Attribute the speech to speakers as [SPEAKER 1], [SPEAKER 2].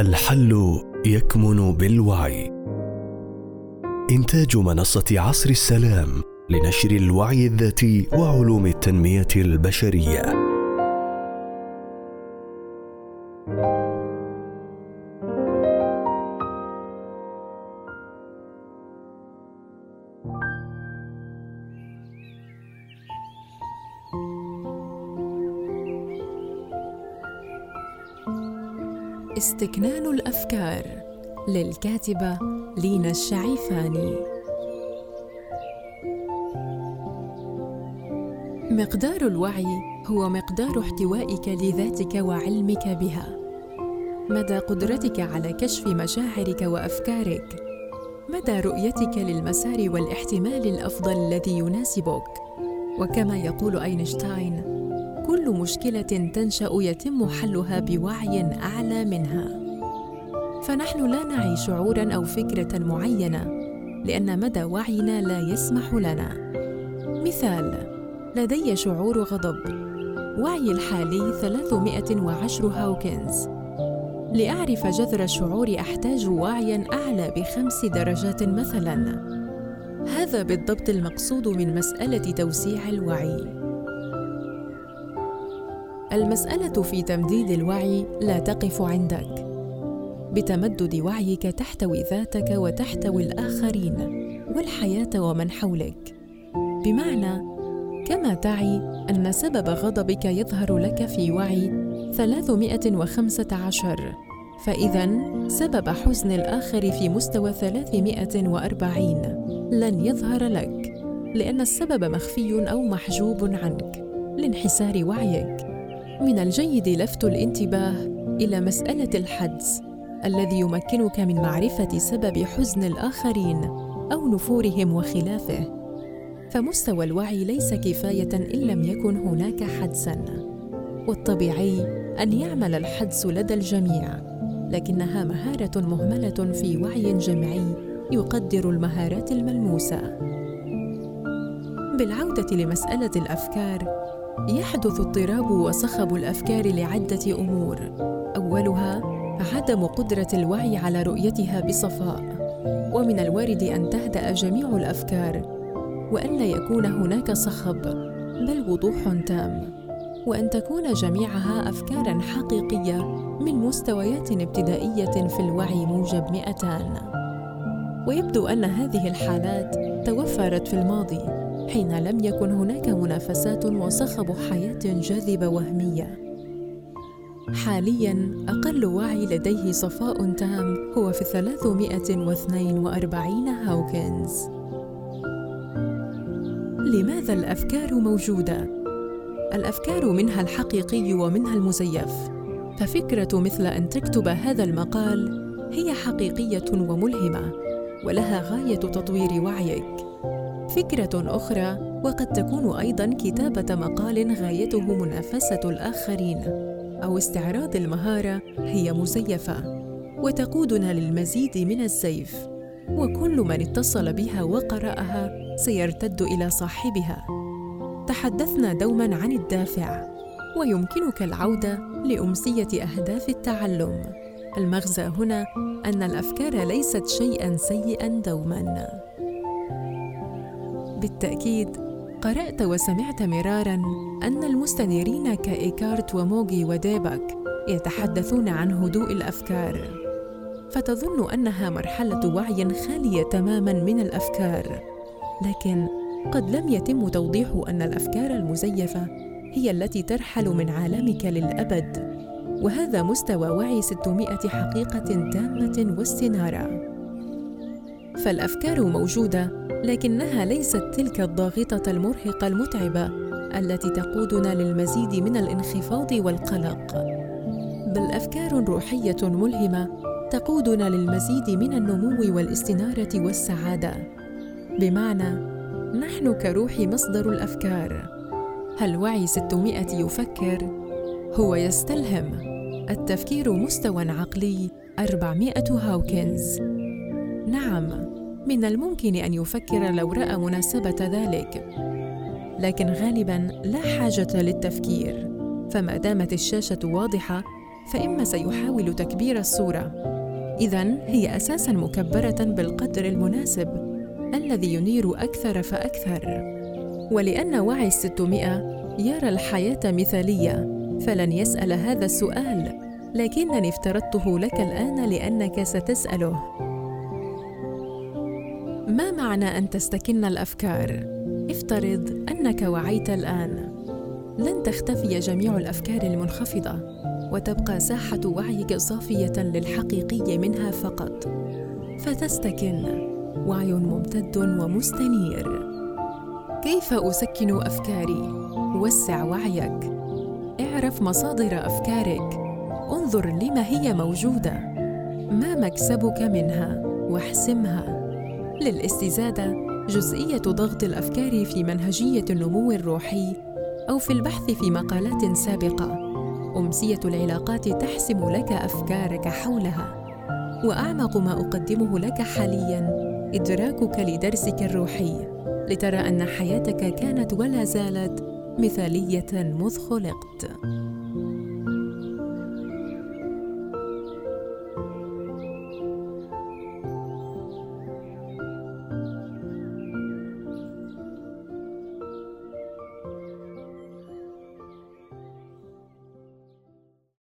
[SPEAKER 1] الحل يكمن بالوعي. إنتاج منصة عصر السلام لنشر الوعي الذاتي وعلوم التنمية البشرية.
[SPEAKER 2] استكنان الأفكار للكاتبة لينا الشعيفاني. مقدار الوعي هو مقدار احتوائك لذاتك وعلمك بها. مدى قدرتك على كشف مشاعرك وأفكارك. مدى رؤيتك للمسار والاحتمال الأفضل الذي يناسبك. وكما يقول أينشتاين كل مشكلة تنشأ يتم حلها بوعي أعلى منها. فنحن لا نعي شعورا أو فكرة معينة لأن مدى وعينا لا يسمح لنا. مثال لدي شعور غضب. وعي الحالي 310 هاوكنز. لأعرف جذر الشعور أحتاج وعيا أعلى بخمس درجات مثلا. هذا بالضبط المقصود من مسألة توسيع الوعي. المسألة في تمديد الوعي لا تقف عندك. بتمدد وعيك تحتوي ذاتك وتحتوي الآخرين والحياة ومن حولك. بمعنى كما تعي أن سبب غضبك يظهر لك في وعي 315 فإذا سبب حزن الآخر في مستوى 340 لن يظهر لك لأن السبب مخفي أو محجوب عنك لانحسار وعيك. من الجيد لفت الانتباه إلى مسألة الحدس الذي يمكنك من معرفة سبب حزن الآخرين أو نفورهم وخلافه. فمستوى الوعي ليس كفاية إن لم يكن هناك حدسا. والطبيعي أن يعمل الحدس لدى الجميع لكنها مهارة مهملة في وعي جمعي يقدر المهارات الملموسة. بالعودة لمسألة الأفكار يحدث اضطراب وصخب الأفكار لعدة أمور. أولها عدم قدرة الوعي على رؤيتها بصفاء. ومن الوارد أن تهدأ جميع الأفكار وأن لا يكون هناك صخب بل وضوح تام. وأن تكون جميعها افكارا حقيقية من مستويات ابتدائية في الوعي موجب 200 ويبدو أن هذه الحالات توفرت في الماضي. حين لم يكن هناك منافسات وصخب حياة جاذبة وهمية. حاليا أقل وعي لديه صفاء تام هو في 342 هاوكنز. لماذا الأفكار موجودة؟ الأفكار منها الحقيقي ومنها المزيف. ففكرة مثل أن تكتب هذا المقال هي حقيقية وملهمة ولها غاية تطوير وعيك. فكرة أخرى وقد تكون أيضا كتابة مقال غايته منافسة الآخرين أو استعراض المهارة هي مزيفة وتقودنا للمزيد من الزيف وكل من اتصل بها وقرأها سيرتد إلى صاحبها. تحدثنا دوما عن الدافع ويمكنك العودة لأمسية أهداف التعلم. المغزى هنا أن الأفكار ليست شيئا سيئا دوما. بالتأكيد قرأت وسمعت مرارا أن المستنيرين كإيكارت وموغي وديباك يتحدثون عن هدوء الأفكار فتظن أنها مرحلة وعي خالية تماما من الأفكار. لكن قد لم يتم توضيح أن الأفكار المزيفة هي التي ترحل من عالمك للأبد وهذا مستوى وعي 600 حقيقة تامة واستنارة. فالأفكار موجودة لكنها ليست تلك الضاغطة المرهقة المتعبة التي تقودنا للمزيد من الانخفاض والقلق. بل أفكار روحية ملهمة تقودنا للمزيد من النمو والاستنارة والسعادة. بمعنى نحن كروح مصدر الأفكار. هل وعي 600 يفكر؟ هو يستلهم. التفكير مستوى عقلي 400 هاوكنز. نعم. من الممكن أن يفكر لو راى مناسبة ذلك. لكن غالبا لا حاجة للتفكير. فما دامت الشاشة واضحة فإما سيحاول تكبير الصورة. إذا هي أساساً مكبرة بالقدر المناسب الذي ينير أكثر فأكثر. ولأن وعي الستمائة يرى الحياة مثالية فلن يسأل هذا السؤال. لكنني افترضته لك الآن لأنك ستسأله. ما معنى أن تستكن الأفكار؟ افترض أنك وعيت الآن. لن تختفي جميع الأفكار المنخفضة وتبقى ساحة وعيك صافية للحقيقي منها فقط. فتستكن. وعي ممتد ومستنير. كيف أسكن أفكاري؟ وسع وعيك. اعرف مصادر أفكارك. انظر لما هي موجودة. ما مكسبك منها؟ واحسمها. للاستزادة جزئية ضغط الأفكار في منهجية النمو الروحي أو في البحث في مقالات سابقة. أمسية العلاقات تحسم لك أفكارك حولها. وأعمق ما أقدمه لك حالياً إدراكك لدرسك الروحي. لترى أن حياتك كانت ولا زالت مثالية مذ خلقت.